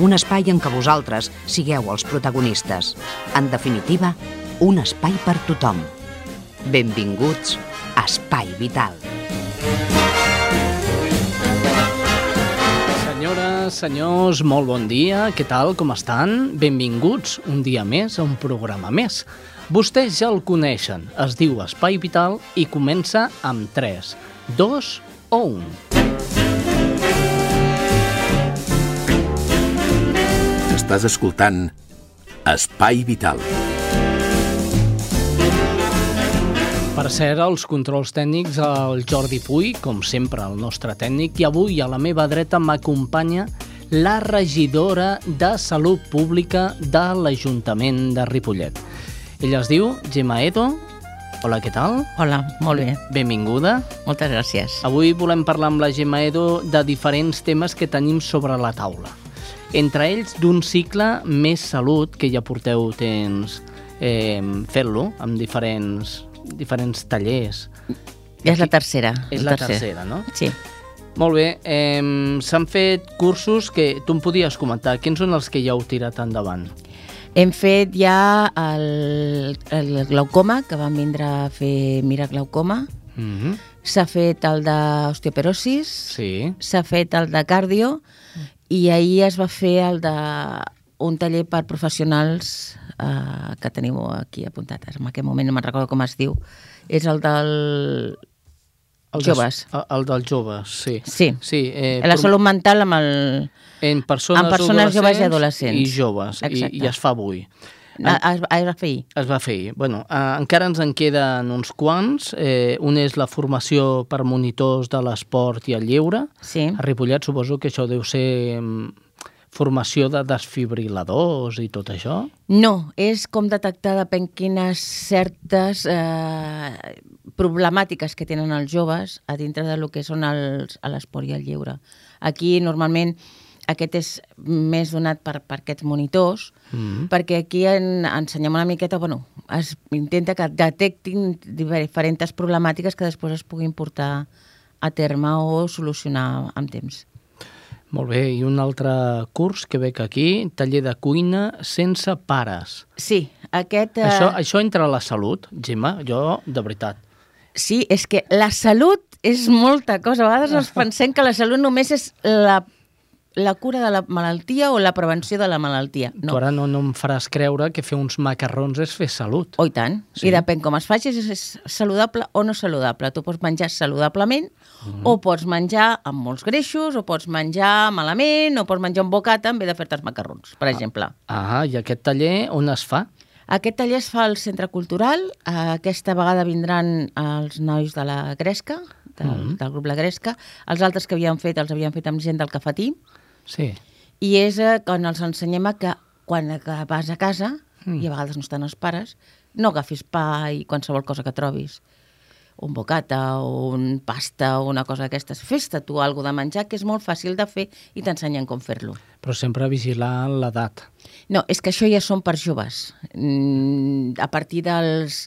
un espai en què vosaltres sigueu els protagonistes. En definitiva, un espai per tothom. Benvinguts a Espai Vital. Senyores, senyors, molt bon dia. Què tal, com estan? Benvinguts un dia més a un programa més. Vostès ja el coneixen. Es diu Espai Vital i comença amb 3, 2 o 1. Estàs escoltant Espai Vital. Per cert, els controls tècnics, el Jordi Puy, com sempre, el nostre tècnic, i avui a la meva dreta m'acompanya la regidora de Salut Pública de l'Ajuntament de Ripollet. Ella es diu Gemma Edo. Hola, què tal? Hola, molt bé. Benvinguda. Moltes gràcies. Avui volem parlar amb la Gemma Edo de diferents temes que tenim sobre la taula entre ells d'un cicle més salut, que ja porteu temps eh, fent-lo, amb diferents, diferents tallers. Ja és la tercera. És la tercera, no? Sí. Molt bé, eh, s'han fet cursos que tu em podies comentar. Quins són els que ja heu tirat endavant? Hem fet ja el, el glaucoma, que van vindre a fer Mira Glaucoma. Mm -hmm. S'ha fet el d'osteoporosis. Sí. S'ha fet el de cardio i ahir es va fer el de un taller per professionals eh, que teniu aquí apuntat. En aquest moment no me'n recordo com es diu. És el del... El joves. Des, el dels joves, sí. Sí. sí eh, la salut mental amb el... En persones, amb persones joves i adolescents. I joves, i, i es fa avui. En... Es, es va fer ahir. Es va fer ahir. Bueno, eh, encara ens en queden uns quants. Eh, un és la formació per monitors de l'esport i el lleure. Sí. A Ripollet suposo que això deu ser formació de desfibriladors i tot això? No, és com detectar depèn quines certes eh, problemàtiques que tenen els joves a dintre de lo que són els, l'esport i el lleure. Aquí, normalment, aquest és més donat per, per aquests monitors, mm -hmm. perquè aquí en, ensenyem una miqueta, bueno, es intenta que detectin diferents problemàtiques que després es puguin portar a terme o solucionar amb temps. Molt bé, i un altre curs que veig aquí, taller de cuina sense pares. Sí, aquest... Eh... Això, això entra a la salut, Gemma, jo, de veritat. Sí, és que la salut és molta cosa. A vegades ens pensem que la salut només és la la cura de la malaltia o la prevenció de la malaltia. No. Tu ara no, no em faràs creure que fer uns macarrons és fer salut. Oh, i tant. Sí. I depèn com es faci, és, és saludable o no saludable. Tu pots menjar saludablement uh -huh. o pots menjar amb molts greixos o pots menjar malament o pots menjar un bocata en vez de fer-te els macarrons, per exemple. Ah, i aquest taller on es fa? Aquest taller es fa al Centre Cultural. Aquesta vegada vindran els nois de la Gresca, del, uh -huh. del grup La Gresca. Els altres que havien fet els havien fet amb gent del Cafetí. Sí. I és eh, quan els ensenyem a que quan vas a casa, mm. i a vegades no estan els pares, no agafis pa i qualsevol cosa que trobis un bocata o un pasta o una cosa d'aquestes. Fes-te tu alguna de menjar, que és molt fàcil de fer i t'ensenyen com fer-lo. Però sempre vigilar l'edat. No, és que això ja són per joves. Mm, a partir dels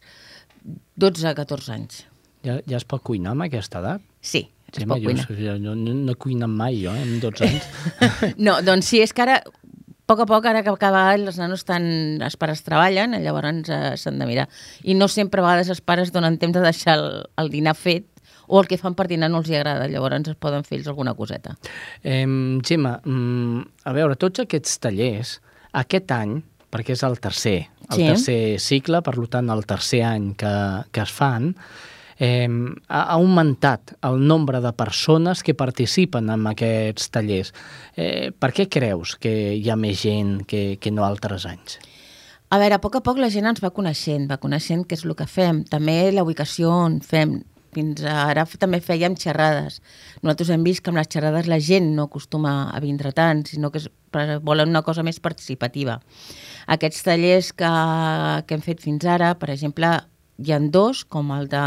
12 a 14 anys. Ja, ja es pot cuinar amb aquesta edat? Sí, pot jo, cuinar. no, no, no he cuinat mai, jo, eh, amb 12 anys. No, doncs sí, és que ara, a poc a poc, ara que vegada els nanos estan, els pares treballen, llavors eh, s'han de mirar. I no sempre a vegades els pares donen temps de deixar el, el dinar fet o el que fan per dinar no els hi agrada, llavors es poden fer ells alguna coseta. Eh, Gemma, mm, a veure, tots aquests tallers, aquest any, perquè és el tercer, el Sí. tercer cicle, per tant, el tercer any que, que es fan, eh, ha augmentat el nombre de persones que participen en aquests tallers. Eh, per què creus que hi ha més gent que, que no altres anys? A veure, a poc a poc la gent ens va coneixent, va coneixent què és el que fem, també la ubicació on fem. fins ara també fèiem xerrades. Nosaltres hem vist que amb les xerrades la gent no acostuma a vindre tant, sinó que volen una cosa més participativa. Aquests tallers que, que hem fet fins ara, per exemple, hi han dos, com el de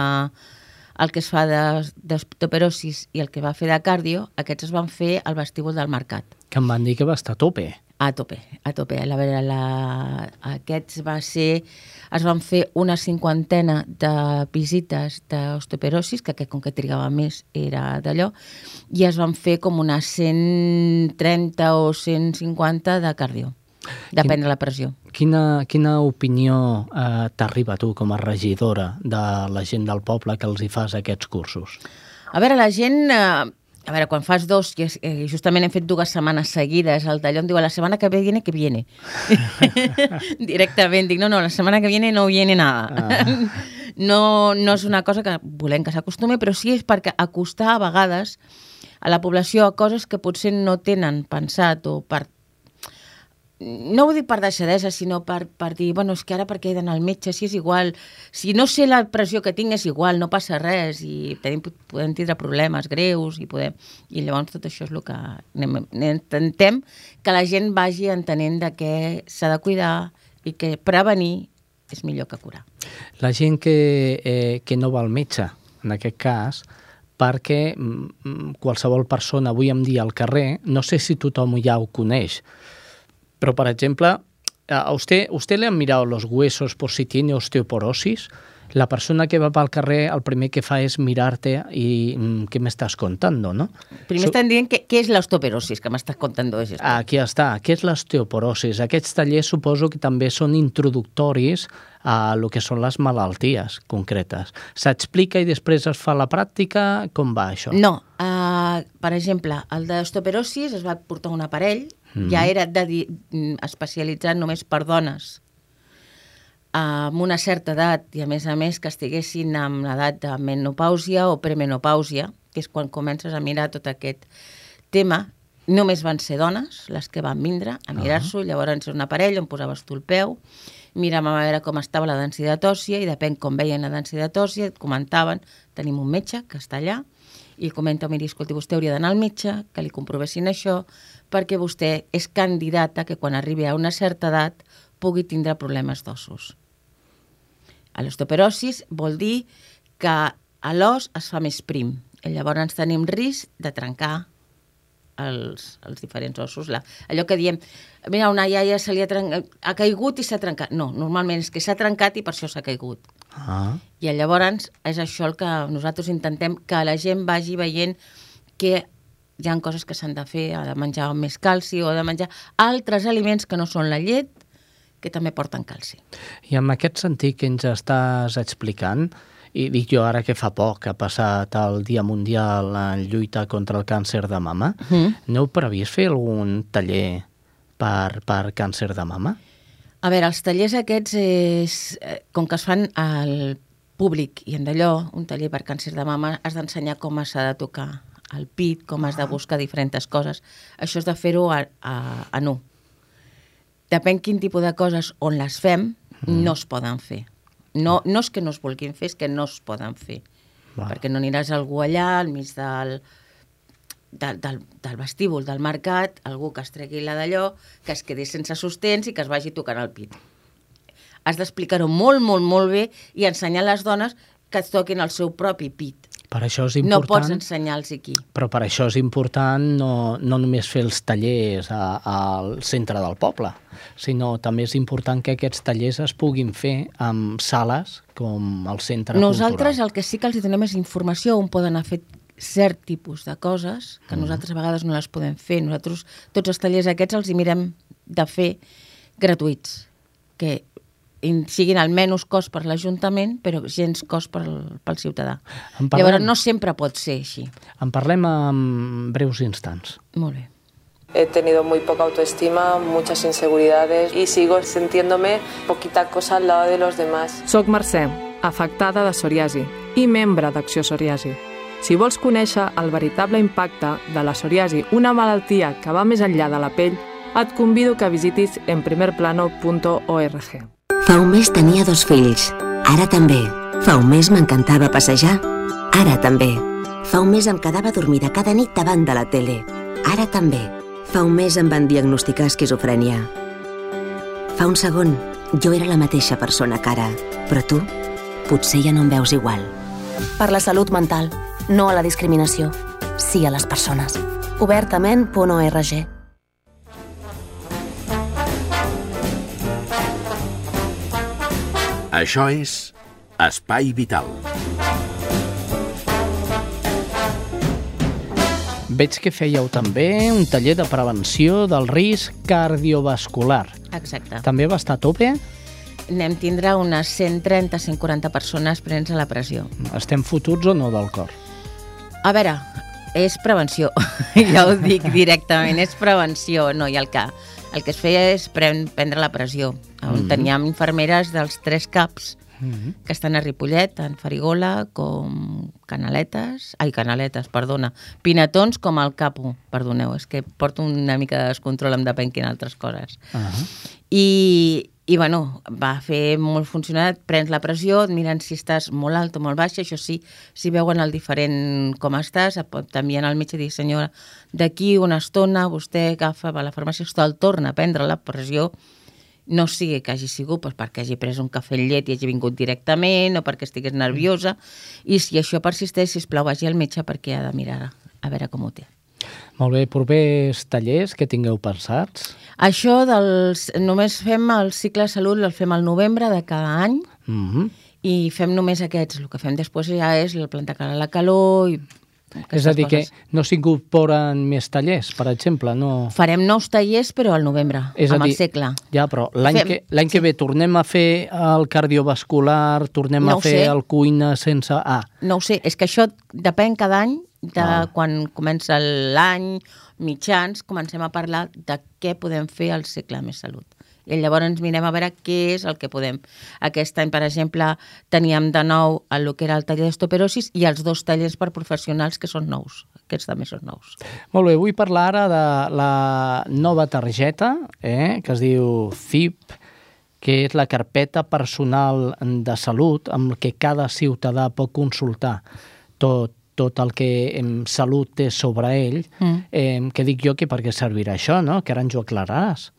el que es fa d'osteoporosis i el que va fer de cardio, aquests es van fer al vestíbul del mercat. Que em van dir que va estar a tope. A tope, a tope. A veure, la... aquests va ser... Es van fer una cinquantena de visites d'osteoporosis, que aquest com que trigava més era d'allò, i es van fer com unes 130 o 150 de cardio. Depèn Quin, de la pressió. Quina, quina opinió eh, t'arriba tu com a regidora de la gent del poble que els hi fas aquests cursos? A veure, la gent... Eh, a veure, quan fas dos, i eh, justament hem fet dues setmanes seguides, el talló em diu, la setmana que viene, que viene. Directament, dic, no, no, la setmana que viene no viene nada. Ah. no, no és una cosa que volem que s'acostumi, però sí és perquè acostar a vegades a la població a coses que potser no tenen pensat o per no ho dic per deixadesa, sinó per, per dir, bueno, és que ara per què he d'anar al metge, si és igual, si no sé la pressió que tinc és igual, no passa res, i tenim, podem tindre problemes greus, i podem... I llavors tot això és el que intentem que la gent vagi entenent de què s'ha de cuidar i que prevenir és millor que curar. La gent que, eh, que no va al metge, en aquest cas, perquè mm, qualsevol persona avui en dia al carrer, no sé si tothom ja ho coneix, Pero, por ejemplo, a usted, usted le han mirado los huesos por si tiene osteoporosis? La persona que va pel carrer el primer que fa és mirar-te i mm, què m'estàs contant, no? Primer so... estan dient què, què és l'osteoporosis que m'estàs contant. Aquí està, què és l'osteoporosis? Aquests tallers suposo que també són introductoris a lo que són les malalties concretes. S'explica i després es fa la pràctica? Com va això? No, uh, per exemple, el d'osteoporosis es va portar un aparell -hmm. ja era de, mm, especialitzat només per dones amb una certa edat i a més a més que estiguessin amb l'edat de menopàusia o premenopàusia, que és quan comences a mirar tot aquest tema, només van ser dones les que van vindre a mirar-s'ho, uh -huh. llavors era un aparell on posaves tu el peu, miràvem a veure com estava la densitat òssia i depèn com veien la densitat òssia, et comentaven, tenim un metge que està allà, i comenta, miri, escolti, vostè hauria d'anar al metge, que li comprovessin això, perquè vostè és candidata que quan arribi a una certa edat pugui tindre problemes d'ossos. A l'osteoporosis vol dir que a l'os es fa més prim i llavors tenim risc de trencar els, els diferents ossos. La, allò que diem, mira, una iaia se li ha, trencat, ha caigut i s'ha trencat. No, normalment és que s'ha trencat i per això s'ha caigut. Ah. I llavors és això el que nosaltres intentem, que la gent vagi veient que hi han coses que s'han de fer, ha de menjar més calci o ha de menjar altres aliments que no són la llet, que també porten calci. I en aquest sentit que ens estàs explicant, i dic jo ara que fa poc ha passat el Dia Mundial en lluita contra el càncer de mama, mm. no heu previst fer algun taller per, per càncer de mama? A veure, els tallers aquests, és, eh, com que es fan al públic i en d'allò, un taller per càncer de mama, has d'ensenyar com s'ha de tocar el pit, com has de buscar diferents coses. Això és de fer-ho a, a, a nu. Depèn quin tipus de coses on les fem, mm. no es poden fer. No, no és que no es vulguin fer, és que no es poden fer. Va. Perquè no aniràs algú allà, al mig del, del, del, del vestíbul del mercat, algú que es tregui la d'allò, que es quedi sense sostens i que es vagi tocant el pit. Has d'explicar-ho molt, molt, molt bé i ensenyar a les dones que es toquin el seu propi pit. Per això és important... No pots ensenyar-los aquí. Però per això és important no, no només fer els tallers a, al centre del poble, sinó també és important que aquests tallers es puguin fer amb sales com el centre Nosaltres cultural. el que sí que els donem és informació on poden anar fet cert tipus de coses que mm. nosaltres a vegades no les podem fer. Nosaltres tots els tallers aquests els hi mirem de fer gratuïts, que siguin al menys cost per l'Ajuntament, però gens cost pel, pel ciutadà. Parlem... Llavors, no sempre pot ser així. En parlem en breus instants. Molt bé. He tenido muy poca autoestima, muchas inseguridades y sigo sintiéndome poquita cosa al lado de los demás. Soc Mercè, afectada de psoriasi i membre d'Acció Psoriasi. Si vols conèixer el veritable impacte de la psoriasi, una malaltia que va més enllà de la pell, et convido que visitis enprimerplano.org. Fa un mes tenia dos fills. Ara també. Fa un mes m'encantava passejar. Ara també. Fa un mes em quedava dormida cada nit davant de la tele. Ara també. Fa un mes em van diagnosticar esquizofrènia. Fa un segon, jo era la mateixa persona que ara, però tu potser ja no em veus igual. Per la salut mental, no a la discriminació. Sí a les persones. Obertament.org Això és Espai Vital. Veig que fèieu també un taller de prevenció del risc cardiovascular. Exacte. També va estar a tope? Anem tindre unes 130-140 persones prens a la pressió. Estem fotuts o no del cor? A veure, és prevenció, ja ho dic directament, és prevenció, no, i el que, el que es feia és pren, prendre la pressió, on mm -hmm. teníem infermeres dels tres caps, mm -hmm. que estan a Ripollet, tant Farigola com Canaletes, ai, Canaletes, perdona, Pinatons com el Capo, perdoneu, és que porto una mica de descontrol, em depèn quines altres coses. Uh -huh. I, i bueno, va fer molt funcionat, prens la pressió, et miren si estàs molt alt o molt baix, això sí, si veuen el diferent com estàs, pot t'envien al metge i dir, senyora, d'aquí una estona vostè agafa, a la farmàcia, el torna a prendre la pressió, no sigui que hagi sigut doncs, perquè hagi pres un cafè amb llet i hagi vingut directament o perquè estigués nerviosa, i si això persisteix, sisplau, vagi al metge perquè ha de mirar a veure com ho té. Molt bé, propers tallers que tingueu pensats? Això dels... Només fem el cicle de salut, el fem al novembre de cada any, Mm -hmm. i fem només aquests. El que fem després ja és el plantar cara a la calor i És a dir, coses. que no s'incorporen més tallers, per exemple? No... Farem nous tallers, però al novembre, És a amb dir, el segle. Ja, però l'any Fem- que, l'any que ve tornem a fer el cardiovascular, tornem No a fer sé. el cuina sense... Ah, No ho sé, és que això depèn cada any de Val. quan comença l'any, mitjans, comencem a parlar de què podem fer al segle més salut. I llavors ens mirem a veure què és el que podem. Aquest any, per exemple, teníem de nou el que era el taller d'estoperosis i els dos tallers per professionals que són nous. Aquests també són nous. Molt bé, vull parlar ara de la nova targeta, eh, que es diu CIP, que és la carpeta personal de salut amb què cada ciutadà pot consultar tot, tot el que en salut té sobre ell, Mm. eh, que dic jo que per què servirà això, no? Que ara ens ho aclararàs.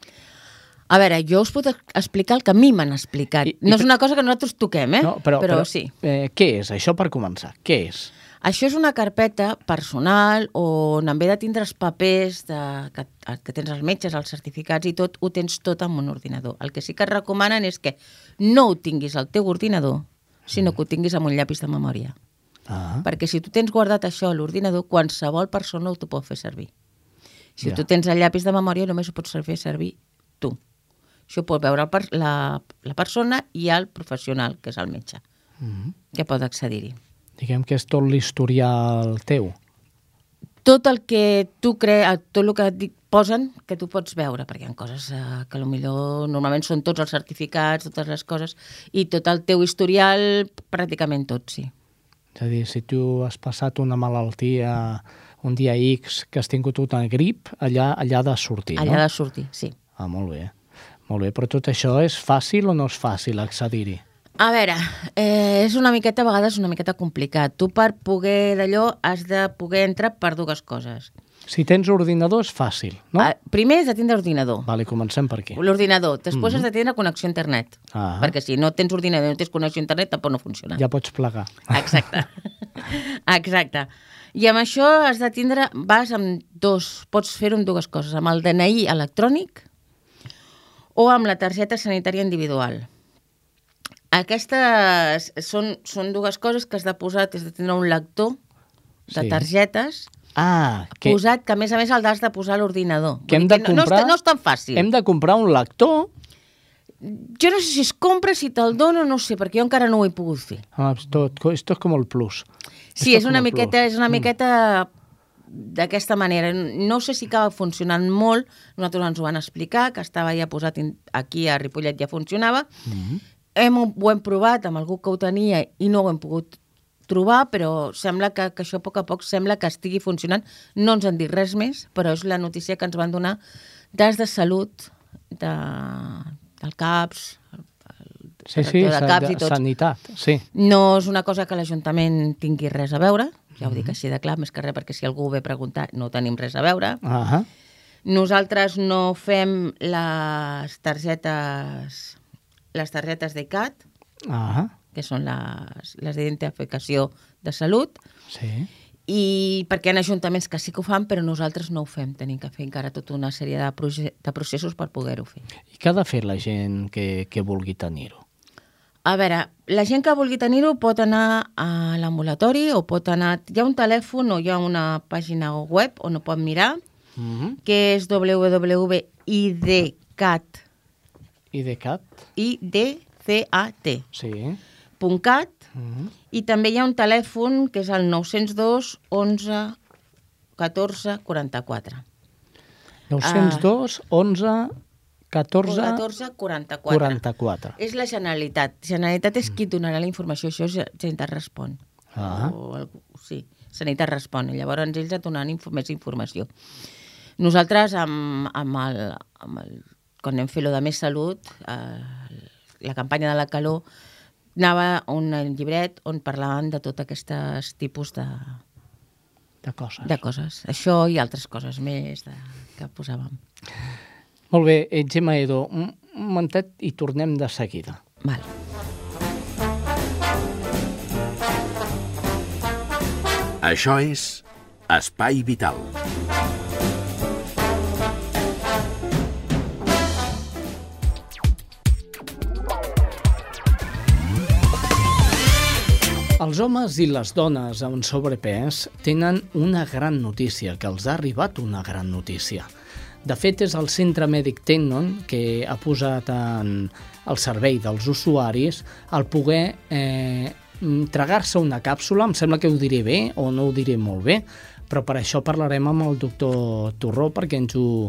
A veure, jo us puc explicar el que a mi m'han explicat. I- i no és una cosa que nosaltres toquem, eh? No, però, però sí. Eh, què és això per començar? Què és? Això és una carpeta personal on en vez de tindre els papers de, que, que tens els metges, els certificats i tot, ho tens tot en un ordinador. El que sí que et recomanen és que no ho tinguis al teu ordinador, sinó que ho tinguis amb un llapis de memòria. Ah, Perquè si tu tens guardat això a l'ordinador, qualsevol persona ho t'ho pot fer servir. Si Ja. tu tens el llapis de memòria, només ho pots fer servir tu. Això ho pot veure el per, la, la persona i el professional, que és el metge, Mhm. que pot accedir-hi. diguem que és tot l'historial teu. tot el que tu creus, tot el que et dic- posen que tu pots veure, perquè hi ha coses eh, que millor normalment són tots els certificats, totes les coses, i tot el teu historial, pràcticament tot, sí. És a dir, si tu has passat una malaltia un dia X, que has tingut una grip, allà, allà ha de sortir, Allà no? de sortir, sí. Ah, molt bé. Molt bé, però tot això és fàcil o no és fàcil accedir-hi? A veure, eh, és una miqueta, a vegades una miqueta complicat. Tu per poder d'allò has de poder entrar per dues coses. Si tens ordinador és fàcil, no? Ah, primer has de tindre ordinador. Vale, comencem per aquí. L'ordinador. Després has de tindre connexió a internet. Ah. Perquè si no tens ordinador i no tens connexió a internet, tampoc no funciona. Ja pots plegar. Exacte. Exacte. I amb això has de tindre, vas amb dos, pots fer-ho amb dues coses, amb el DNI electrònic o amb la targeta sanitària individual. Aquestes són, són dues coses que has de posar, has de tenir un lector de Sí. targetes Ah, que, posat, que a més a més el has de posar a l'ordinador. que hem de no- no, comprar... és, no és tan fàcil. Hem de comprar un lector... Jo no sé si es compra, si te'l dono, no sé, perquè jo encara no ho he pogut fer. Ah, esto, esto es como el plus. Sí, Esto és una miqueta, plus. és una miqueta d'aquesta manera. No sé si acaba funcionant molt, nosaltres ens ho van explicar, que estava ja posat aquí a Ripollet ja funcionava. hem, ho hem provat amb algú que ho tenia i no ho hem pogut trobar, però sembla que, que això a poc a poc sembla que estigui funcionant. No ens han dit res més, però és la notícia que ens van donar des de salut de, del CAPS, el, Sí, sí, de caps i tots. sanitat, sí. No és una cosa que l'Ajuntament tingui res a veure, ja ho dic així de clar, més que res, perquè si algú ve a preguntar no tenim res a veure. Ahà. Nosaltres no fem les targetes les targetes de CAT, Ahà. Que són les, les d'identificació de salut, Sí. i perquè hi ha ajuntaments que sí que ho fan, però nosaltres no ho fem. Tenim que fer encara tota una sèrie de, proce de processos per poder-ho fer. I què ha de fer la gent que, que vulgui tenir-ho? A veure, la gent que vulgui tenir-ho pot anar a l'ambulatori o pot anar... Hi ha un telèfon o hi ha una pàgina web on ho pot mirar, Mm -hmm. que és www.idcat, IDCAT? idcat, Sí. .cat, Mm -hmm. i també hi ha un telèfon que és el 902 11 14 44. 902 11 14 14 44. 44. És la Generalitat. Generalitat és qui donarà la informació, això és Generalitat respon. Ah. O algú, sí, Sanitat respon. I llavors ells et donaran info, més informació. Nosaltres, amb, amb, el, amb el, quan anem fer lo de Més Salut, eh, la campanya de la calor, anava un llibret on parlaven de tot aquests tipus de, De coses. de coses. Això i altres coses més de, que posàvem. Molt bé, eh, Gemma Edo, un momentet i tornem de seguida. Val. Això és Espai Vital. Els homes i les dones amb sobrepès tenen una gran notícia, que els ha arribat una gran notícia. De fet, és el Centre Mèdic Tecnon que ha posat en el servei dels usuaris el poder eh, tragar-se una càpsula, em sembla que ho diré bé o no ho diré molt bé, però per això parlarem amb el doctor Torró perquè ens ho,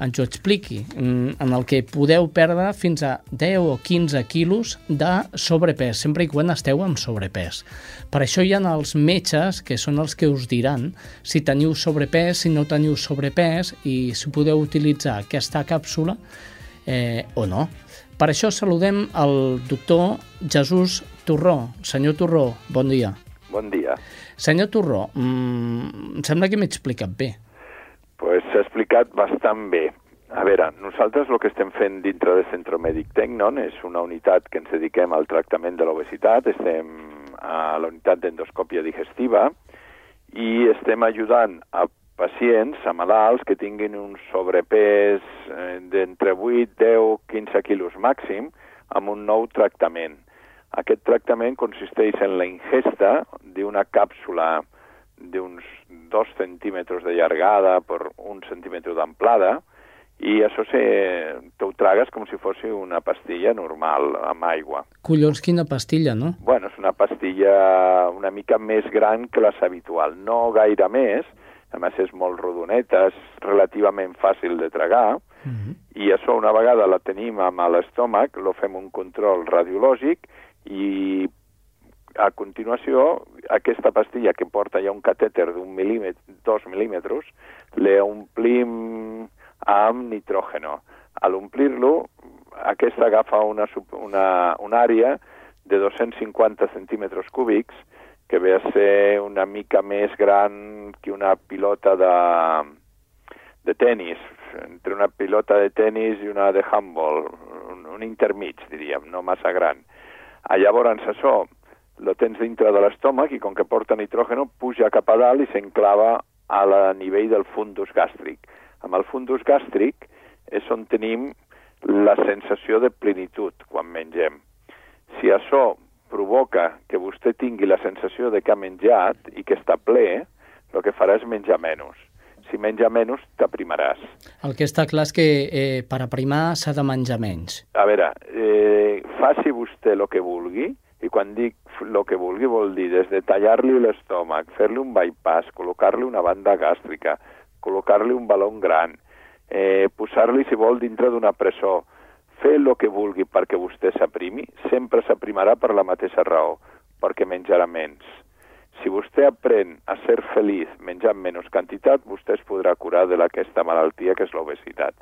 ens ho expliqui, mm, en el que podeu perdre fins a 10 o 15 quilos de sobrepès, sempre i quan esteu amb sobrepès. Per això hi ha els metges, que són els que us diran si teniu sobrepès, si no teniu sobrepès i si podeu utilitzar aquesta càpsula eh, o no. Per això saludem el doctor Jesús Torró. Senyor Torró, bon dia. Bon dia. Senyor Torró, mm, em sembla que m'he explicat bé. Pues s'ha explicat bastant bé. A veure, nosaltres el que estem fent dintre del Centre Mèdic Tecnon és una unitat que ens dediquem al tractament de l'obesitat, estem a la unitat d'endoscòpia digestiva i estem ajudant a pacients, a malalts que tinguin un sobrepès eh, d'entre 8, 10, 15 quilos màxim amb un nou tractament. Aquest tractament consisteix en la ingesta d'una càpsula d'uns 2 centímetres de llargada per un centímetre d'amplada i això se, te ho tragues com si fos una pastilla normal, amb aigua. Collons, quina pastilla, no? Bueno, és una pastilla una mica més gran que les habitual, no gaire més, a més és molt rodoneta, és relativament fàcil de tragar, Mm -hmm. i això una vegada la tenim amb l'estómac, lo fem un control radiològic i a continuació aquesta pastilla que porta ja un catèter d'un mil·límetre, dos mil·límetres, l'omplim amb nitrógeno. A l'omplir-lo, aquesta agafa una, una, una àrea de 250 centímetres cúbics, que ve a ser una mica més gran que una pilota de, de tennis, entre una pilota de tennis i una de handball, un, un intermig, diríem, no massa gran. A llavors això lo tens dintre de l'estómac i com que porta nitrógeno puja cap a dalt i s'enclava a la nivell del fundus gàstric. Amb el fundus gàstric és on tenim la sensació de plenitud quan mengem. Si això provoca que vostè tingui la sensació de que ha menjat i que està ple, el que farà és menjar menys. Si menja menys, t'aprimaràs. El que està clar és que eh, per aprimar s'ha de menjar menys. A veure, eh, faci vostè el que vulgui, i quan dic el que vulgui vol dir des de tallar-li l'estómac, fer-li un bypass, col·locar-li una banda gàstrica, col·locar-li un baló gran, eh, posar-li, si vol, dintre d'una presó, fer el que vulgui perquè vostè s'aprimi, sempre s'aprimarà per la mateixa raó, perquè menjarà menys. Si vostè aprèn a ser feliç menjant menys quantitat, vostè es podrà curar de aquesta malaltia que és l'obesitat.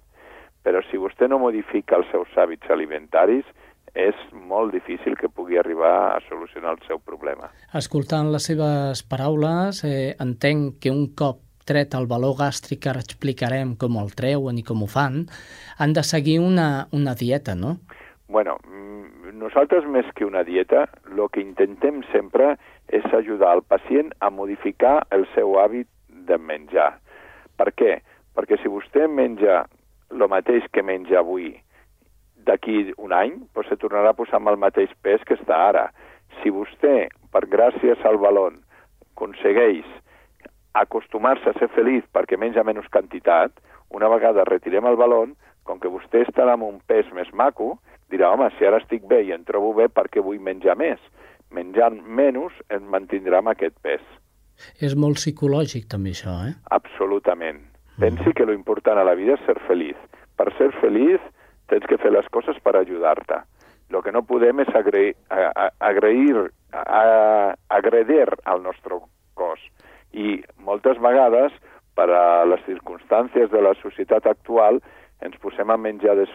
Però si vostè no modifica els seus hàbits alimentaris, és molt difícil que pugui arribar a solucionar el seu problema. Escoltant les seves paraules, eh, entenc que un cop tret el valor gàstric, que ara explicarem com el treuen i com ho fan, han de seguir una, una dieta, no? Bueno, mm, nosaltres més que una dieta, el que intentem sempre és ajudar el pacient a modificar el seu hàbit de menjar. Per què? Perquè si vostè menja el mateix que menja avui d'aquí un any, doncs se tornarà a posar amb el mateix pes que està ara. Si vostè, per gràcies al balon, aconsegueix acostumar-se a ser feliç perquè menja menys quantitat, una vegada retirem el balon, com que vostè estarà amb un pes més maco, dirà, home, si ara estic bé i em trobo bé, per què vull menjar més? Menjant menys em mantindrà amb aquest pes. És molt psicològic també això, eh? Absolutament. Pensi que lo important a la vida és ser feliç. Per ser feliç tens que fer les coses per ajudar-te. Lo que no podem és agrair, agrair, agredir al nostre cos. I moltes vegades, per a les circumstàncies de la societat actual, ens posem a menjar des,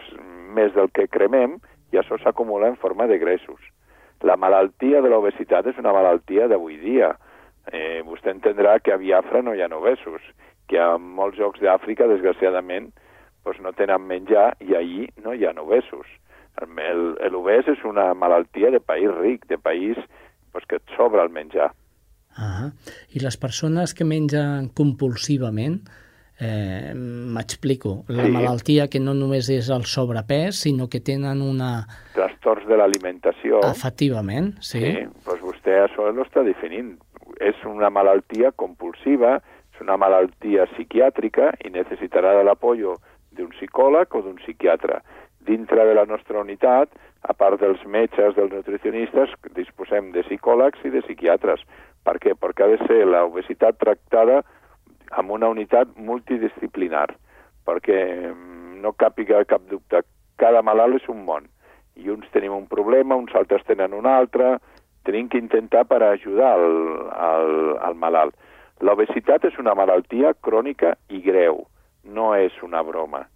més del que cremem i això s'acumula en forma de greixos. La malaltia de l'obesitat és una malaltia d'avui dia. Eh, vostè entendrà que a Biafra no hi ha obesos, que a molts llocs d'Àfrica, desgraciadament, doncs no tenen menjar i ahir no hi ha obesos. L'obès és una malaltia de país ric, de país doncs, que et sobra el menjar. Ah, I les persones que mengen compulsivament, eh, m'explico, la sí. malaltia que no només és el sobrepès, sinó que tenen una... Trastorns de l'alimentació. Efectivament, sí. Sí, doncs vostè això ho està definint. És una malaltia compulsiva, és una malaltia psiquiàtrica i necessitarà de l'apoyo d'un psicòleg o d'un psiquiatre. Dintre de la nostra unitat, a part dels metges, dels nutricionistes, disposem de psicòlegs i de psiquiatres. Per què? Perquè ha de ser l'obesitat tractada amb una unitat multidisciplinar, perquè mm, no càpiga cap dubte, cada malalt és un món, i uns tenim un problema, uns altres tenen un altre, tenim que intentar per ajudar el, el, el malalt. L'obesitat és una malaltia crònica i greu, no és una broma.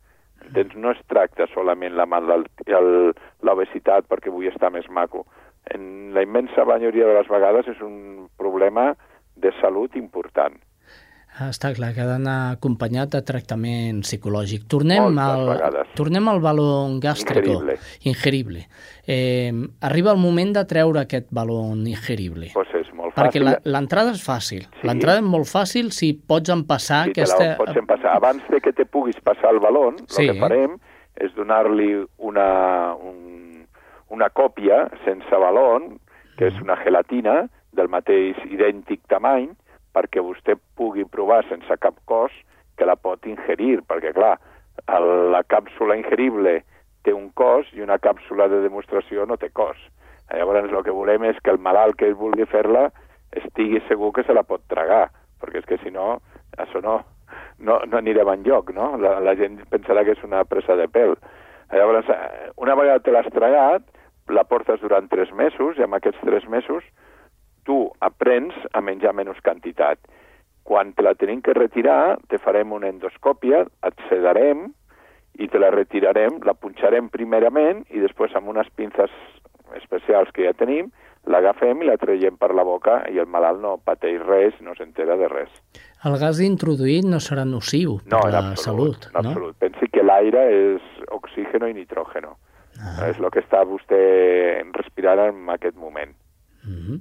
Entens? No es tracta solament l'obesitat perquè vull estar més maco. En la immensa majoria de les vegades és un problema de salut important. Està clar que ha d'anar acompanyat de tractament psicològic. Tornem, al, vegades. tornem al balon gàstrico. Ingerible. Ingerible. Eh, arriba el moment de treure aquest balon ingerible. Pues molt Perquè fàcil. l'entrada és fàcil. Sí. L'entrada és molt fàcil si pots empassar Sí, aquesta... la pots empassar. Abans de que te puguis passar el balon, Sí. el que farem és donar-li una, un, una còpia sense balon, que és una gelatina del mateix idèntic tamany, perquè vostè pugui provar sense cap cos que la pot ingerir, perquè, clar, el, la càpsula ingerible té un cos i una càpsula de demostració no té cos. Llavors, el que volem és que el malalt que vulgui fer-la estigui segur que se la pot tragar, perquè és que si no, això no, no, no anirem enlloc, no? La, la gent pensarà que és una presa de pèl. Llavors, eh, una vegada te l'has tragat, la portes durant tres mesos, i amb aquests tres mesos tu aprens a menjar menys quantitat. Quan te la tenim que retirar, te farem una endoscòpia, et sedarem i te la retirarem, la punxarem primerament i després amb unes pinces especials que ja tenim, l'agafem i la traiem per la boca i el malalt no pateix res, no s'entera de res. El gas introduït no serà nociu per No, en la absolut, salut, no? absolut. Pensi que l'aire és oxígeno i nitrógeno. Ah. És el que està vostè respirant en aquest moment. Mhm.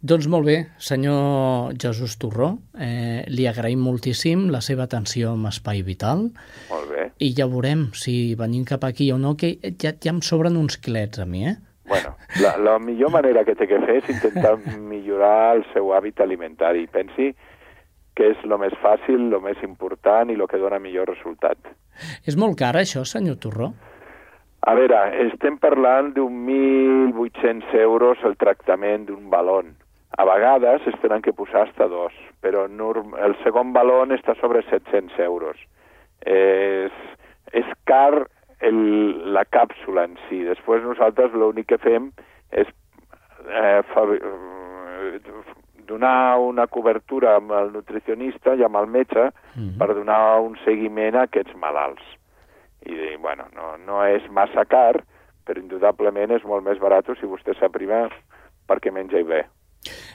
Doncs molt bé, senyor Jesús Torró, eh, li agraïm moltíssim la seva atenció amb Espai Vital Molt bé. i ja veurem si venim cap aquí o no, que ja, ja em sobren uns quilets a mi, eh? Bueno, la, la millor manera que té que fer és intentar millorar el seu hàbit alimentari. Pensi que és el més fàcil, el més important i el que dona millor resultat. És molt car, això, senyor Torró? A veure, estem parlant d'un 1.800 euros el tractament d'un balon. A vegades es tenen que posar hasta dos, però el segon balon està sobre 700 euros. És, és car el, la càpsula en si. Després nosaltres l'únic que fem és eh, fa, eh, donar una cobertura amb el nutricionista i amb el metge Mhm. per donar un seguiment a aquests malalts. I, bueno, no, no és massa car, però indudablement és molt més barat si vostè s'aprima perquè menja i bé,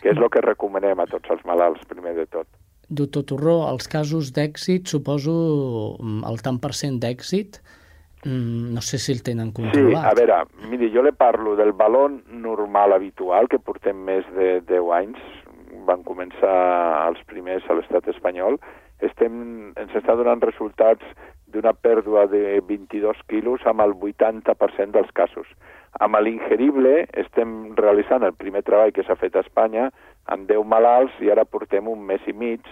que és el que recomanem a tots els malalts, primer de tot. Doctor Torró, els casos d'èxit, suposo mm, el tant per cent d'èxit, mm, no sé si el tenen controlat. Sí, a veure, miri, jo le parlo del balon normal habitual, que portem més de 10 anys, van començar els primers a l'estat espanyol, estem, ens està donant resultats d'una pèrdua de 22 quilos amb el 80% dels casos. Amb l'ingerible estem realitzant el primer treball que s'ha fet a Espanya amb 10 malalts i ara portem un mes i mig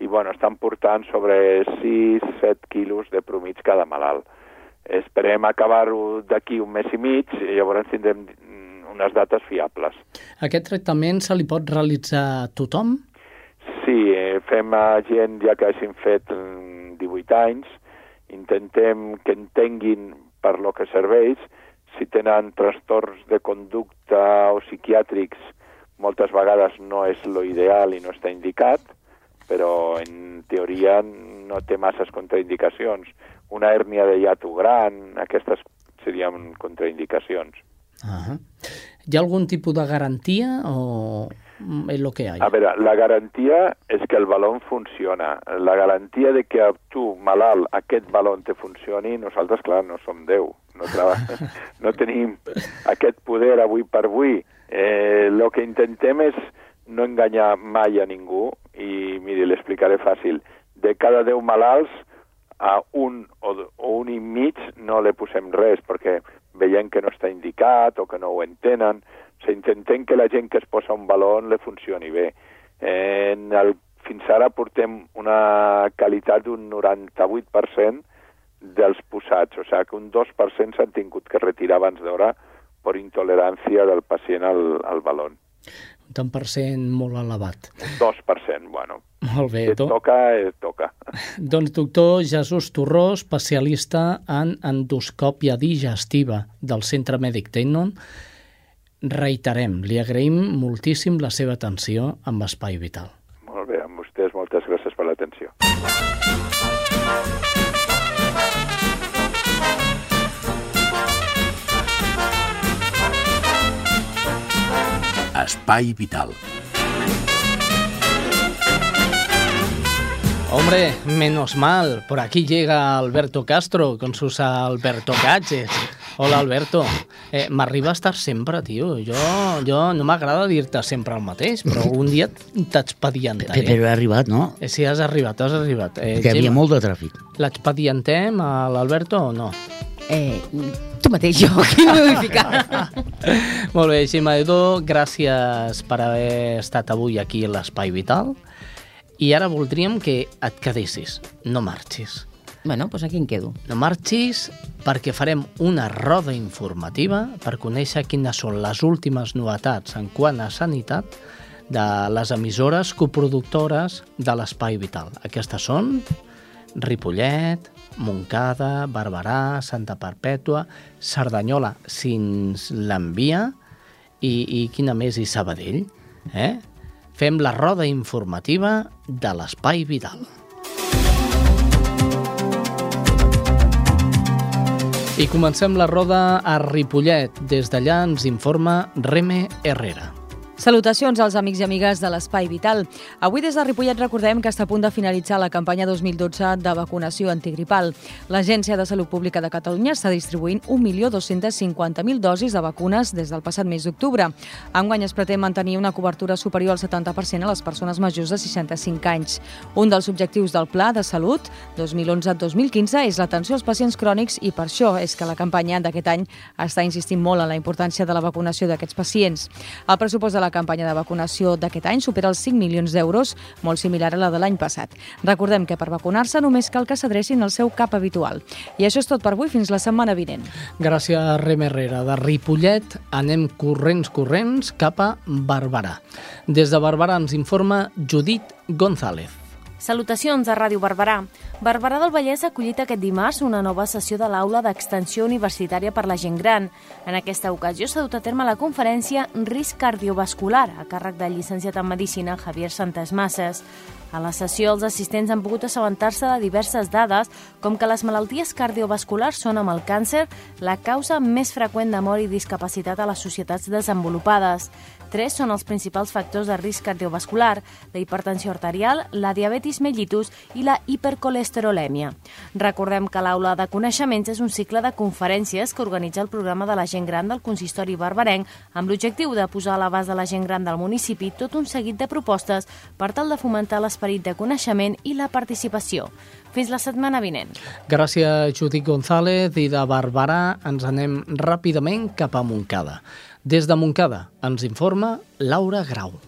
i bueno, estan portant sobre 6-7 quilos de promig cada malalt. Esperem acabar-ho d'aquí un mes i mig i llavors tindrem unes dates fiables. Aquest tractament se li pot realitzar a tothom? Sí, eh, fem a gent ja que hagin fet 18 mm, anys, intentem que entenguin per lo que serveix, si tenen trastorns de conducta o psiquiàtrics, moltes vegades no és lo ideal i no està indicat, però en teoria no té masses contraindicacions. Una hèrnia de hiato gran, aquestes serien contraindicacions. Uh -huh. Hi ha algun tipus de garantia o és el que hi ha? A veure, la garantia és que el balon funciona. La garantia de que tu, malalt, aquest balon te funcioni, nosaltres, clar, no som Déu. No, no tenim aquest poder avui per avui. Eh, el que intentem és no enganyar mai a ningú i, miri, l'explicaré fàcil. De cada 10 malalts, a un o, o un i mig no le posem res, perquè veient que no està indicat o que no ho entenen. O sigui, intentem que la gent que es posa un balon le funcioni bé. En el, fins ara portem una qualitat d'un 98% dels posats, o sigui que un 2% s'han tingut que retirar abans d'hora per intolerància del pacient al, al balon. Un tant per cent molt elevat. 2%, bueno. Molt bé. Si et toca, et toca. Doncs doctor Jesús Torró, especialista en endoscòpia digestiva del Centre Mèdic Tenon, reiterem, li agraïm moltíssim la seva atenció amb Espai Vital. Molt bé, amb vostès moltes gràcies per l'atenció. Espai Vital. Hombre, menos mal, por aquí llega Alberto Castro con sus Alberto Caches. Hola, Alberto. Eh, M'arriba a estar sempre, tio. Jo, jo no m'agrada dir-te sempre el mateix, però un dia t'expedientem. Però he arribat, no? Eh, sí, has arribat, has arribat. Eh, que hi havia molt de tràfic. L'expedientem a l'Alberto o no? Eh, tu mateix, jo, aquí no vull ficar. molt bé, Xima Edo, gràcies per haver estat avui aquí a l'Espai Vital. I ara voldríem que et quedessis, no marxis. Bueno, doncs aquí em quedo. No marxis perquè farem una roda informativa per conèixer quines són les últimes novetats en quant a sanitat de les emissores coproductores de l'Espai Vital. Aquestes són Ripollet, Montcada, Barberà, Santa Perpètua, Cerdanyola, si ens l'envia, i, i quina més, i Sabadell. Eh? Fem la roda informativa de l'Espai Vital. I comencem la roda a Ripollet. Des d'allà ens informa Reme Herrera. Salutacions als amics i amigues de l'Espai Vital. Avui des de Ripollet recordem que està a punt de finalitzar la campanya 2012 de vacunació antigripal. L'Agència de Salut Pública de Catalunya està distribuint 1.250.000 dosis de vacunes des del passat mes d'octubre. Enguany es pretén mantenir una cobertura superior al 70% a les persones majors de 65 anys. Un dels objectius del Pla de Salut 2011-2015 és l'atenció als pacients crònics i per això és que la campanya d'aquest any està insistint molt en la importància de la vacunació d'aquests pacients. El pressupost de la campanya de vacunació d'aquest any supera els 5 milions d'euros, molt similar a la de l'any passat. Recordem que per vacunar-se només cal que s'adrecin al seu cap habitual. I això és tot per avui, fins la setmana vinent. Gràcies, Rem Herrera. De Ripollet anem corrents, corrents cap a Barberà. Des de Barberà ens informa Judit González. Salutacions a Ràdio Barberà. Barberà del Vallès ha acollit aquest dimarts una nova sessió de l'aula d'extensió universitària per la gent gran. En aquesta ocasió s'ha dut a terme la conferència Risc cardiovascular, a càrrec del llicenciat en Medicina Javier Santes Masses. A la sessió, els assistents han pogut assabentar-se de diverses dades, com que les malalties cardiovasculars són amb el càncer la causa més freqüent de mort i discapacitat a les societats desenvolupades. Tres són els principals factors de risc cardiovascular, la hipertensió arterial, la diabetis mellitus i la hipercolesterolèmia. Recordem que l'aula de coneixements és un cicle de conferències que organitza el programa de la gent gran del consistori barbarenc amb l'objectiu de posar a l'abast de la gent gran del municipi tot un seguit de propostes per tal de fomentar l'esperit de coneixement i la participació. Fins la setmana vinent. Gràcies, Judit González. I de Barberà ens anem ràpidament cap a Montcada. Des de Montcada ens informa Laura Grau.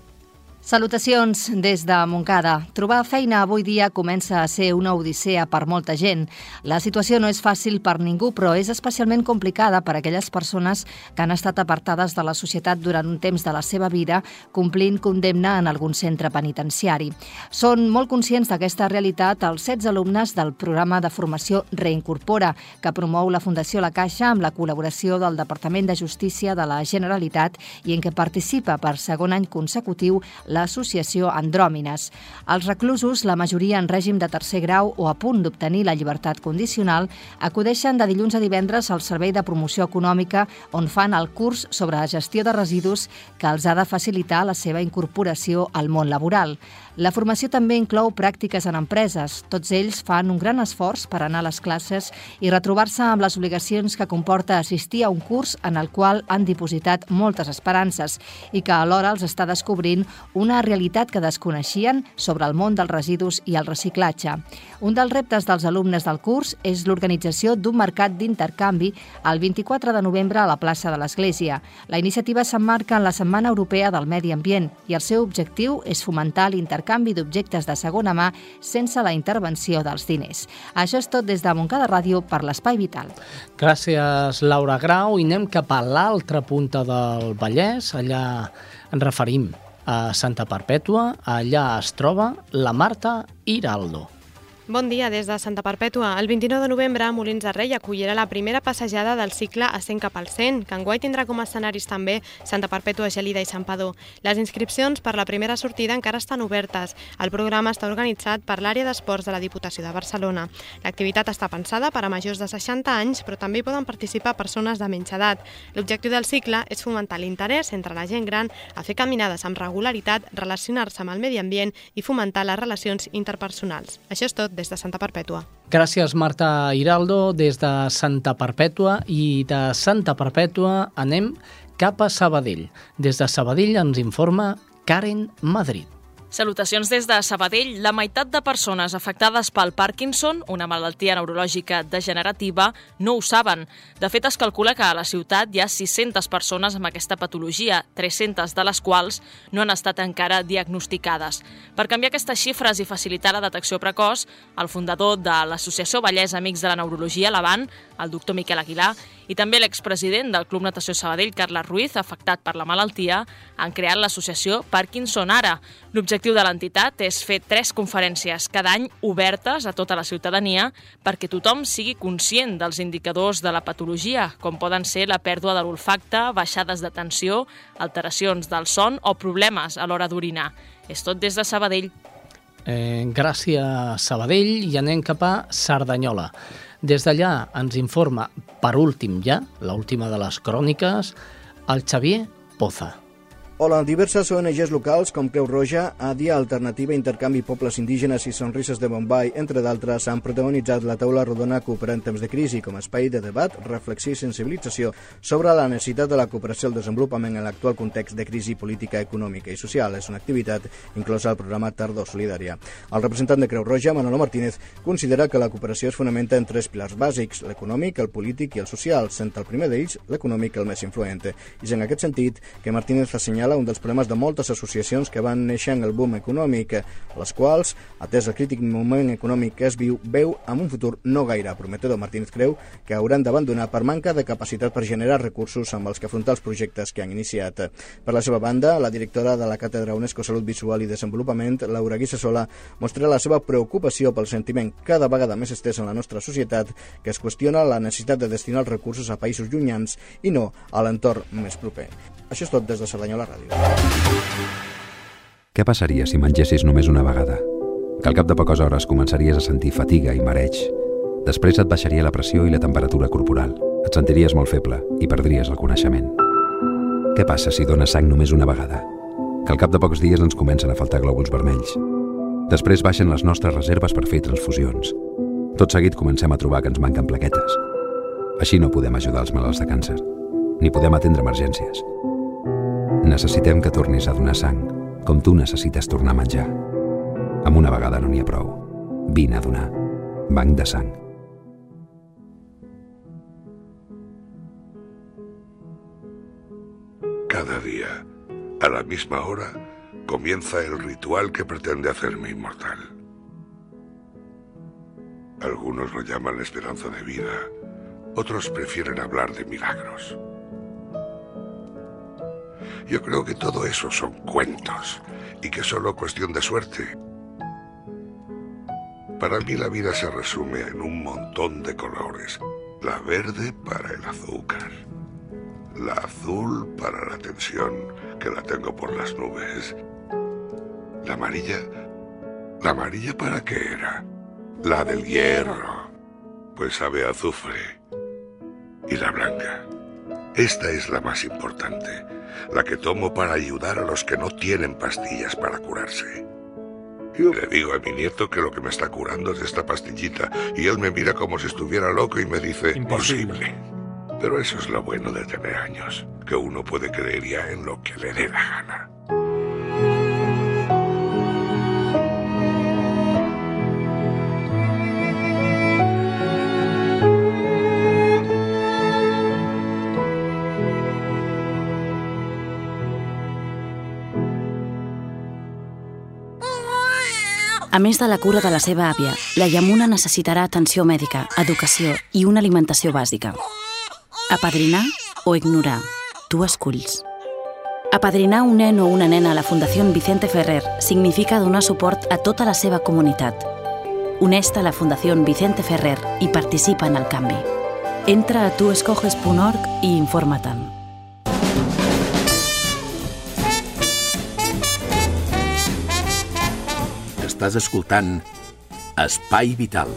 Salutacions des de Montcada. Trobar feina avui dia comença a ser una odissea per molta gent. La situació no és fàcil per ningú, però és especialment complicada per a aquelles persones que han estat apartades de la societat durant un temps de la seva vida, complint condemna en algun centre penitenciari. Són molt conscients d'aquesta realitat els 16 alumnes del programa de formació Reincorpora, que promou la Fundació La Caixa amb la col·laboració del Departament de Justícia de la Generalitat i en què participa per segon any consecutiu l'associació Andròmines. Els reclusos, la majoria en règim de tercer grau o a punt d'obtenir la llibertat condicional, acudeixen de dilluns a divendres al Servei de Promoció Econòmica on fan el curs sobre la gestió de residus que els ha de facilitar la seva incorporació al món laboral. La formació també inclou pràctiques en empreses. Tots ells fan un gran esforç per anar a les classes i retrobar-se amb les obligacions que comporta assistir a un curs en el qual han dipositat moltes esperances i que alhora els està descobrint una realitat que desconeixien sobre el món dels residus i el reciclatge. Un dels reptes dels alumnes del curs és l'organització d'un mercat d'intercanvi el 24 de novembre a la plaça de l'Església. La iniciativa s'emmarca en la Setmana Europea del Medi Ambient i el seu objectiu és fomentar l'intercanvi d'objectes de segona mà sense la intervenció dels diners. Això és tot des de Montcada Ràdio per l'Espai Vital. Gràcies, Laura Grau. I anem cap a l'altra punta del Vallès. Allà ens referim a Santa Perpètua. Allà es troba la Marta Hiraldo. Bon dia des de Santa Perpètua. El 29 de novembre, Molins de Rei acollirà la primera passejada del cicle Ascent cap al 100, que enguany tindrà com a escenaris també Santa Perpètua, Gelida i Sant Padó. Les inscripcions per la primera sortida encara estan obertes. El programa està organitzat per l'àrea d'esports de la Diputació de Barcelona. L'activitat està pensada per a majors de 60 anys, però també hi poden participar persones de menys edat. L'objectiu del cicle és fomentar l'interès entre la gent gran a fer caminades amb regularitat, relacionar-se amb el medi ambient i fomentar les relacions interpersonals. Això és tot des de Santa Perpètua. Gràcies, Marta Hiraldo, des de Santa Perpètua. I de Santa Perpètua anem cap a Sabadell. Des de Sabadell ens informa Karen Madrid. Salutacions des de Sabadell. La meitat de persones afectades pel Parkinson, una malaltia neurològica degenerativa, no ho saben. De fet, es calcula que a la ciutat hi ha 600 persones amb aquesta patologia, 300 de les quals no han estat encara diagnosticades. Per canviar aquestes xifres i facilitar la detecció precoç, el fundador de l'Associació Vallès Amics de la Neurologia, l'Avant, el doctor Miquel Aguilar, i també l'expresident del Club Natació Sabadell, Carles Ruiz, afectat per la malaltia, han creat l'associació Parkinson Ara. L'objectiu de l'entitat és fer tres conferències cada any obertes a tota la ciutadania perquè tothom sigui conscient dels indicadors de la patologia, com poden ser la pèrdua de l'olfacte, baixades de tensió, alteracions del son o problemes a l'hora d'orinar. És tot des de Sabadell. Eh, gràcies, Sabadell, i anem cap a Cerdanyola. Des d'allà ens informa, per últim ja, l'última de les cròniques, el Xavier Poza. Hola, diverses ONGs locals com Creu Roja, Àdia, Alternativa, Intercanvi Pobles Indígenes i Sonrises de Bombay, entre d'altres, han protagonitzat la taula rodona Cooperar en temps de crisi com a espai de debat, reflexió i sensibilització sobre la necessitat de la cooperació al desenvolupament en l'actual context de crisi política, econòmica i social. És una activitat inclosa al programa Tardor Solidària. El representant de Creu Roja, Manolo Martínez, considera que la cooperació es fonamenta en tres pilars bàsics, l'econòmic, el polític i el social, sent el primer d'ells l'econòmic el més influent. I és en aquest sentit que Martínez assenyala assenyala un dels problemes de moltes associacions que van néixer en el boom econòmic, les quals, atès el crític moment econòmic que es viu, veu amb un futur no gaire prometedor. Martínez creu que hauran d'abandonar per manca de capacitat per generar recursos amb els que afrontar els projectes que han iniciat. Per la seva banda, la directora de la Càtedra UNESCO Salut Visual i Desenvolupament, Laura Guissasola, mostra la seva preocupació pel sentiment cada vegada més estès en la nostra societat que es qüestiona la necessitat de destinar els recursos a països llunyans i no a l'entorn més proper. Això és tot des de Cerdanyola Ràdio. Què passaria si mengessis només una vegada? que al cap de poques hores començaries a sentir fatiga i mareig. Després et baixaria la pressió i la temperatura corporal. Et sentiries molt feble i perdries el coneixement. Què passa si dones sang només una vegada? Que al cap de pocs dies ens comencen a faltar glòbuls vermells. Després baixen les nostres reserves per fer transfusions. Tot seguit comencem a trobar que ens manquen plaquetes. Així no podem ajudar els malalts de càncer, ni podem atendre emergències. Necessitem que tornis a donar sang, com tu necessites tornar a menjar. Amb una vegada no n'hi ha prou. Vine a donar. Banc de sang. Cada día, a la misma hora, comienza el ritual que pretende hacerme inmortal. Algunos lo llaman la esperanza de vida, otros prefieren hablar de milagros. Yo creo que todo eso son cuentos y que solo cuestión de suerte. Para mí la vida se resume en un montón de colores. La verde para el azúcar, la azul para la tensión, que la tengo por las nubes. La amarilla... ¿La amarilla para qué era? La del hierro. Pues sabe azufre. Y la blanca. Esta es la más importante, la que tomo para ayudar a los que no tienen pastillas para curarse. Yo le digo a mi nieto que lo que me está curando es esta pastillita y él me mira como si estuviera loco y me dice, imposible. Pero eso es lo bueno de tener años, que uno puede creer ya en lo que le dé la gana. A més de la cura de la seva àvia, la Yamuna necessitarà atenció mèdica, educació i una alimentació bàsica. Apadrinar o ignorar. Tu esculls. Apadrinar un nen o una nena a la Fundació Vicente Ferrer significa donar suport a tota la seva comunitat. Uneix-te a la Fundació Vicente Ferrer i participa en el canvi. Entra a tuescoges.org i informa-te'n. Estàs escoltant Espai Vital.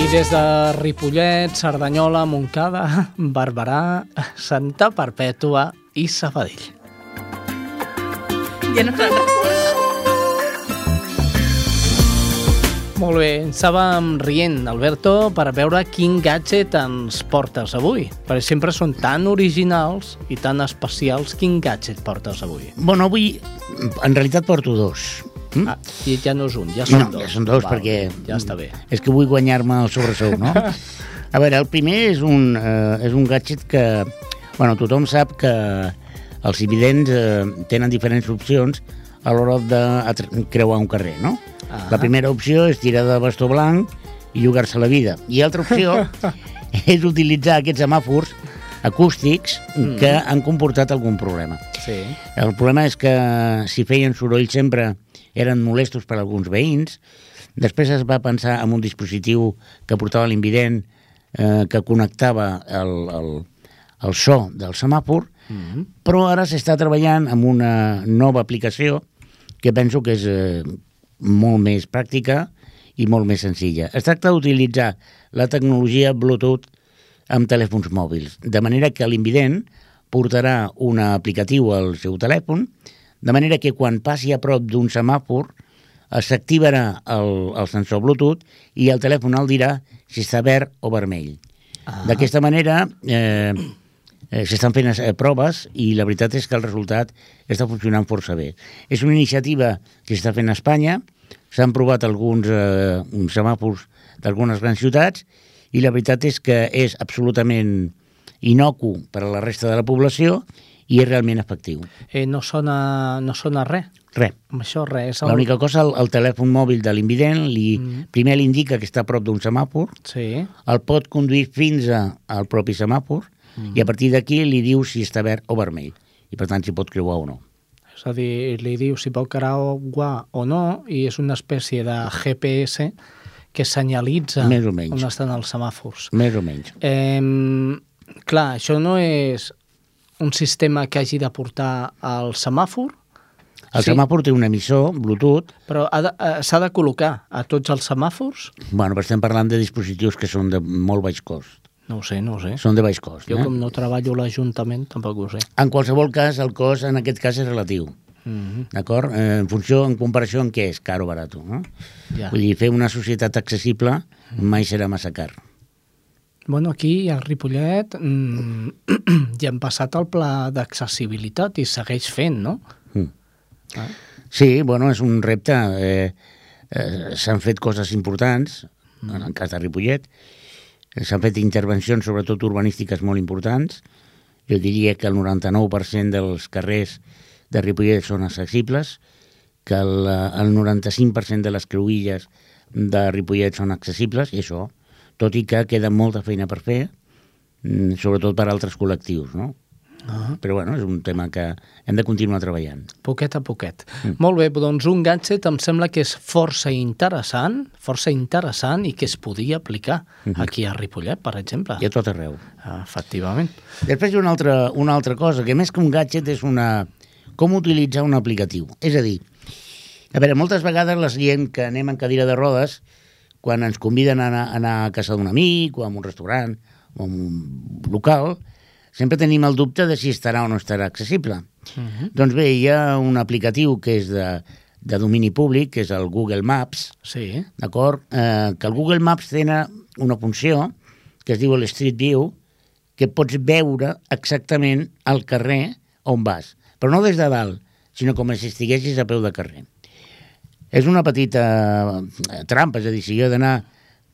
I des de Ripollet, Cerdanyola, Montcada, Barberà, Santa Perpètua i Sabadell. Ja no Molt bé, estàvem rient, Alberto, per veure quin gadget ens portes avui. Perquè sempre són tan originals i tan especials. Quin gadget portes avui? Bueno, avui en realitat porto dos. Mm? Ah, I ja no és un, ja són no, dos. ja són dos Val, perquè... Ja està bé. És que vull guanyar-me el sobresou, no? A veure, el primer és un, eh, és un gadget que... Bueno, tothom sap que els invidents eh, tenen diferents opcions a l'hora de creuar un carrer, no? Ah. La primera opció és tirar de bastó blanc i jugar-se la vida. I altra opció és utilitzar aquests semàfors acústics Mm. que han comportat algun problema. Sí. El problema és que si feien soroll sempre eren molestos per alguns veïns. Després es va pensar en un dispositiu que portava l'invident eh, que connectava el, el, el so del semàfor, Mm -hmm. però ara s'està treballant amb una nova aplicació que penso que és eh, molt més pràctica i molt més senzilla. Es tracta d'utilitzar la tecnologia Bluetooth amb telèfons mòbils, de manera que l'invident portarà un aplicatiu al seu telèfon, de manera que quan passi a prop d'un semàfor eh, s'activarà el, el sensor Bluetooth i el telèfon el dirà si està verd o vermell. Ah. D'aquesta manera eh, eh, s'estan fent eh, proves i la veritat és que el resultat està funcionant força bé. És una iniciativa que s'està fent a Espanya, s'han provat alguns eh, semàfors d'algunes grans ciutats i la veritat és que és absolutament inocu per a la resta de la població i és realment efectiu. Eh, no, sona, no sona res. Res. Amb això res. El... L'única cosa, el, el telèfon mòbil de l'invident li, mm. primer li indica que està a prop d'un semàfor, Sí. el pot conduir fins a, al propi semàfor Mm. i a partir d'aquí li diu si està verd o vermell i per tant si pot creuar o no. És a dir, li diu si pot creuar o no i és una espècie de GPS que senyalitza Més o menys. on estan els semàfors. Més o menys. Eh, clar, això no és un sistema que hagi de portar al semàfor El Sí. semàfor té un emissor, Bluetooth, Però ha de- eh, s'ha de col·locar a tots els semàfors? bueno, però estem parlant de dispositius que són de molt baix cost. No ho sé, no ho sé. Són de baix cost. Jo, eh? com no treballo a l'Ajuntament, tampoc ho sé. En qualsevol cas, el cost en aquest cas és relatiu. Mhm. D'acord? Eh, en funció, en comparació amb què és car o barat. No? Ja. Vull dir, fer una societat accessible mai serà massa car. Bueno, aquí a Ripollet mm, ja hem passat el pla d'accessibilitat i segueix fent, no? Mm. Ah. Sí, bueno, és un repte. Eh, eh, S'han fet coses importants, Mm. en el cas de Ripollet, s'han fet intervencions, sobretot urbanístiques, molt importants. Jo diria que el 99% dels carrers de Ripollet són accessibles, que el, el 95% de les creuilles de Ripollet són accessibles, i això, tot i que queda molta feina per fer, mm, sobretot per altres col·lectius, no? Ah. Però bueno, és un tema que hem de continuar treballant. Poquet a poquet. Mm. Molt bé, doncs un gadget em sembla que és força interessant, força interessant i que es podria aplicar Mhm. aquí a Ripollet, per exemple. I a tot arreu. Ah, efectivament. Després hi ha una altra, una altra cosa, que més que un gadget és una... com utilitzar un aplicatiu. És a dir, a veure, moltes vegades la gent que anem en cadira de rodes, quan ens conviden a anar, a anar a casa d'un amic, o a un restaurant, o a un local, sempre tenim el dubte de si estarà o no estarà accessible. Uh -huh. Doncs bé, hi ha un aplicatiu que és de, de domini públic, que és el Google Maps, Sí. d'acord? Eh, que el Google Maps té una funció que es diu el Street View, que pots veure exactament el carrer on vas, però no des de dalt, sinó com si estiguessis a peu de carrer. És una petita eh, trampa, és a dir, si jo he d'anar,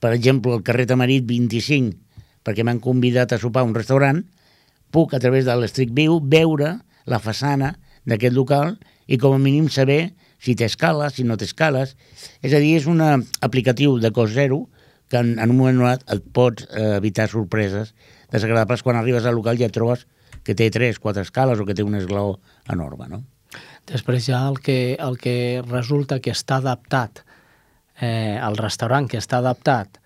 per exemple, al carrer Tamarit 25, perquè m'han convidat a sopar a un restaurant, puc, a través de l'Strict View, veure la façana d'aquest local i com a mínim saber si té escales, si no té escales. És a dir, és un aplicatiu de cost zero que en, en un moment donat et pots eh, evitar sorpreses desagradables quan arribes al local i et trobes que té tres, quatre escales o que té un esglaó enorme, no? Després ha el que, el que resulta que està adaptat, eh, el restaurant que està adaptat,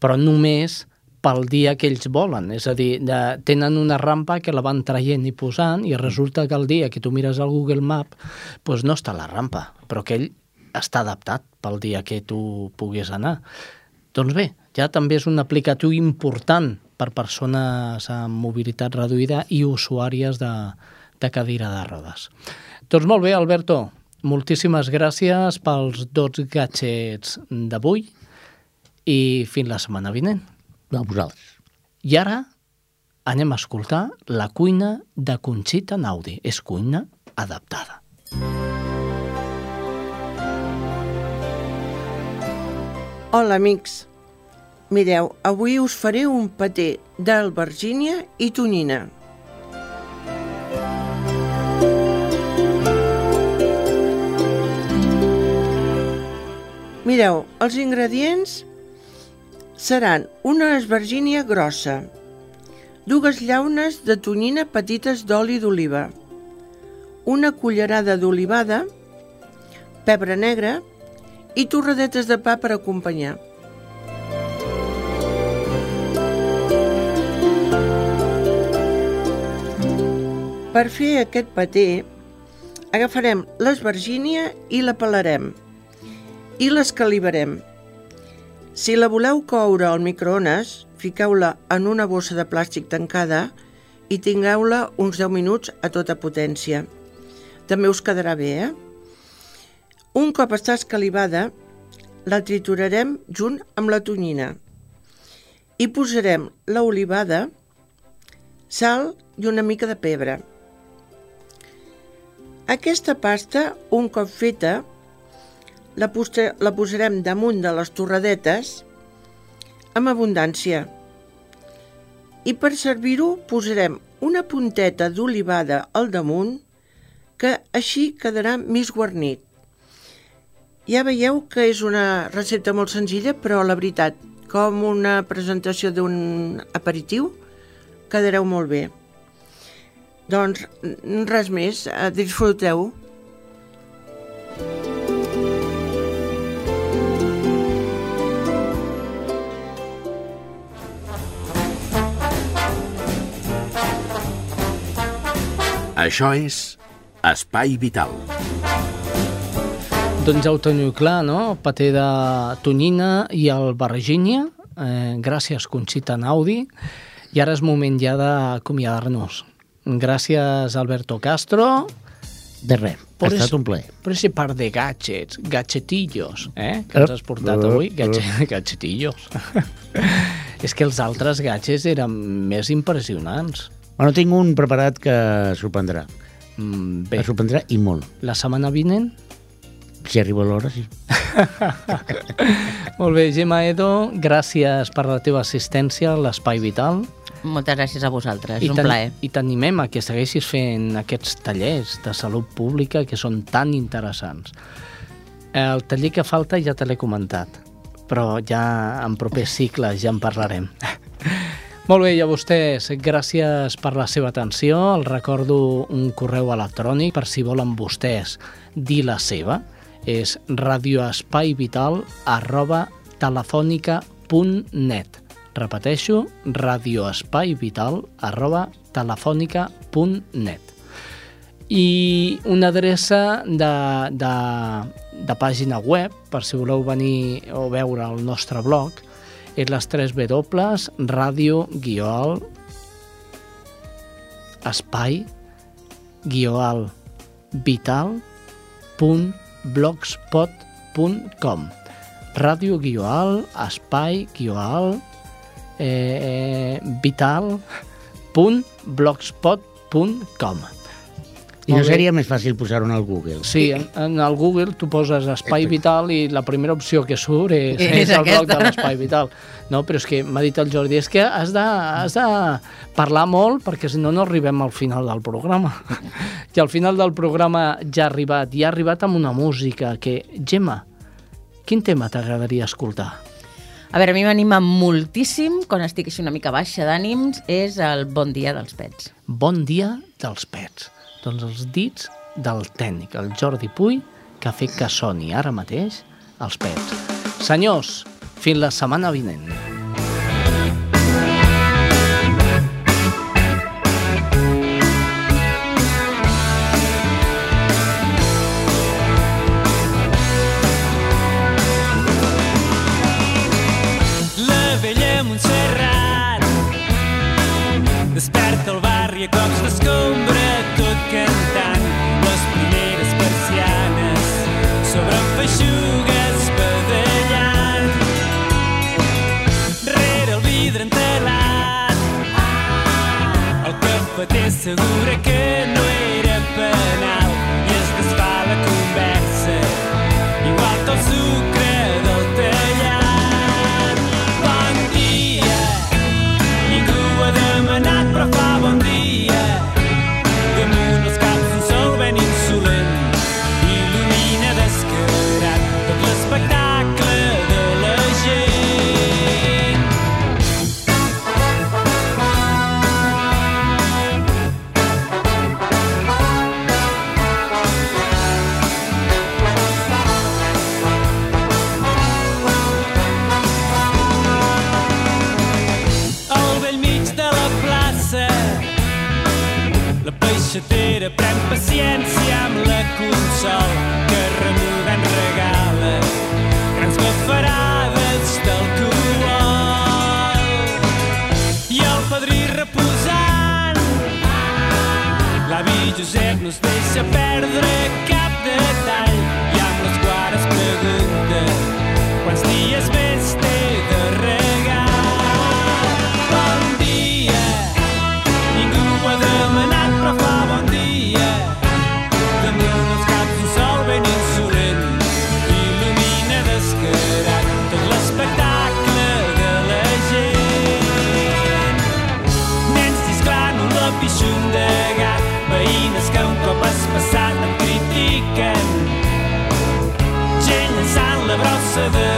però només pel dia que ells volen. És a dir, de, tenen una rampa que la van traient i posant i resulta que el dia que tu mires al Google Map doncs no està la rampa, però que ell està adaptat pel dia que tu puguis anar. Doncs bé, ja també és un aplicatiu important per persones amb mobilitat reduïda i usuàries de, de cadira de rodes. Doncs molt bé, Alberto, moltíssimes gràcies pels dos gadgets d'avui i fins la setmana vinent. A vosaltres. I ara anem a escoltar la cuina de Conxita Naudi. És cuina adaptada. Hola, amics. Mireu, avui us faré un paté d'albergínia i tonyina. Mireu, els ingredients seran una esvergínia grossa, dues llaunes de tonyina petites d'oli d'oliva, una cullerada d'olivada, pebre negre i torradetes de pa per acompanyar. Per fer aquest paté, agafarem l'esvergínia i la pelarem i l'escalivarem. Si la voleu coure al microones, fiqueu-la en una bossa de plàstic tancada i tingueu-la uns 10 minuts a tota potència. També us quedarà bé, eh? Un cop està escalivada, la triturarem junt amb la tonyina. Hi posarem l'olivada, sal i una mica de pebre. Aquesta pasta, un cop feta, la, poste, la posarem damunt de les torradetes amb abundància. I per servir-ho posarem una punteta d'olivada al damunt que així quedarà més guarnit. Ja veieu que és una recepta molt senzilla, però la veritat, com una presentació d'un aperitiu, quedareu molt bé. Doncs res més, disfruteu. Això és Espai Vital. Doncs ja ho teniu clar, no? Paté de tonyina i el barregínia. Eh, gràcies, Conxita Naudi. I ara és moment ja d'acomiadar-nos. Gràcies, Alberto Castro. De res, ha Por estat es- un plaer. Per ese par de gadgets, gadgetillos, eh? Que ens has portat Ep, avui. ep, Gadget, gadgetillos. És que els altres gadgets eren més impressionants. Bueno, tinc un preparat que sorprendrà. Mm, bé. Que sorprendrà i molt. La setmana vinent? Si arriba l'hora, sí. Molt bé, Gemma Edo, gràcies per la teva assistència a l'Espai Vital. Moltes gràcies a vosaltres, I un t'an- plaer. I t'animem a que segueixis fent aquests tallers de salut pública que són tan interessants. El taller que falta ja te l'he comentat, però ja en propers cicles ja en parlarem. Molt bé, i a vostès, gràcies per la seva atenció. Els recordo un correu electrònic per si volen vostès dir la seva. És radioespaivital arroba telefònica.net. Repeteixo, radioespaivital arroba telefònica.net. I una adreça de, de, de pàgina web, per si voleu venir o veure el nostre blog, és les 3 W, ràdio, guioal, espai, guioal, vital, punt, blogspot.com ràdio guioal, espai, guioal, eh, vital, punt, blogspot.com I no seria més fàcil posar-ho en el Google. Sí, en, en el Google tu poses Espai Vital i la primera opció que surt és, És és el blog de l'Espai Vital. No, però és que m'ha dit el Jordi, és que has de, has de parlar molt perquè si no no arribem al final del programa. I al final del programa ja ha arribat, i ha arribat amb una música que... Gemma, quin tema t'agradaria escoltar? A veure, a mi m'anima moltíssim, quan estic així una mica baixa d'ànims, és el Bon dia dels pets. Bon dia dels pets. Doncs els dits del tècnic, el Jordi Puy, que ha fet que soni ara mateix els pets. Senyors, fins la setmana vinent. asegure que reposant l'avi Josep no es deixa perdre cap sever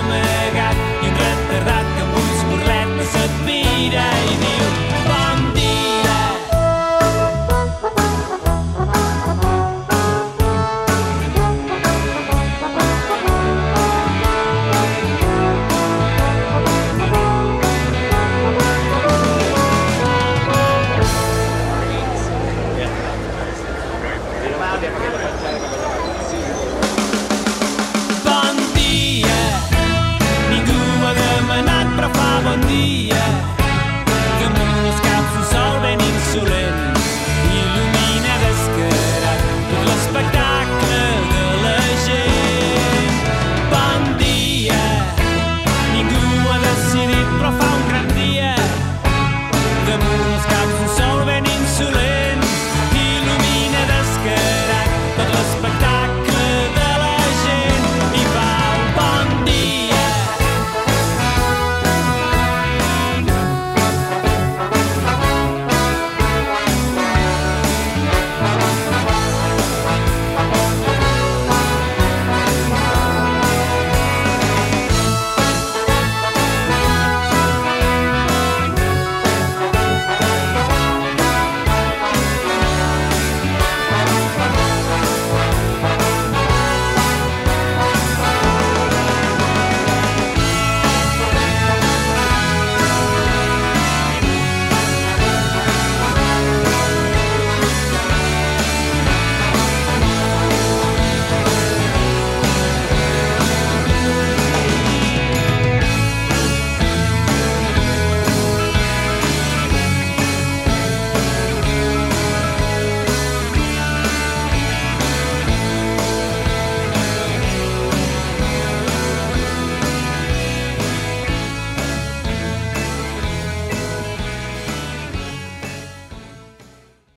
see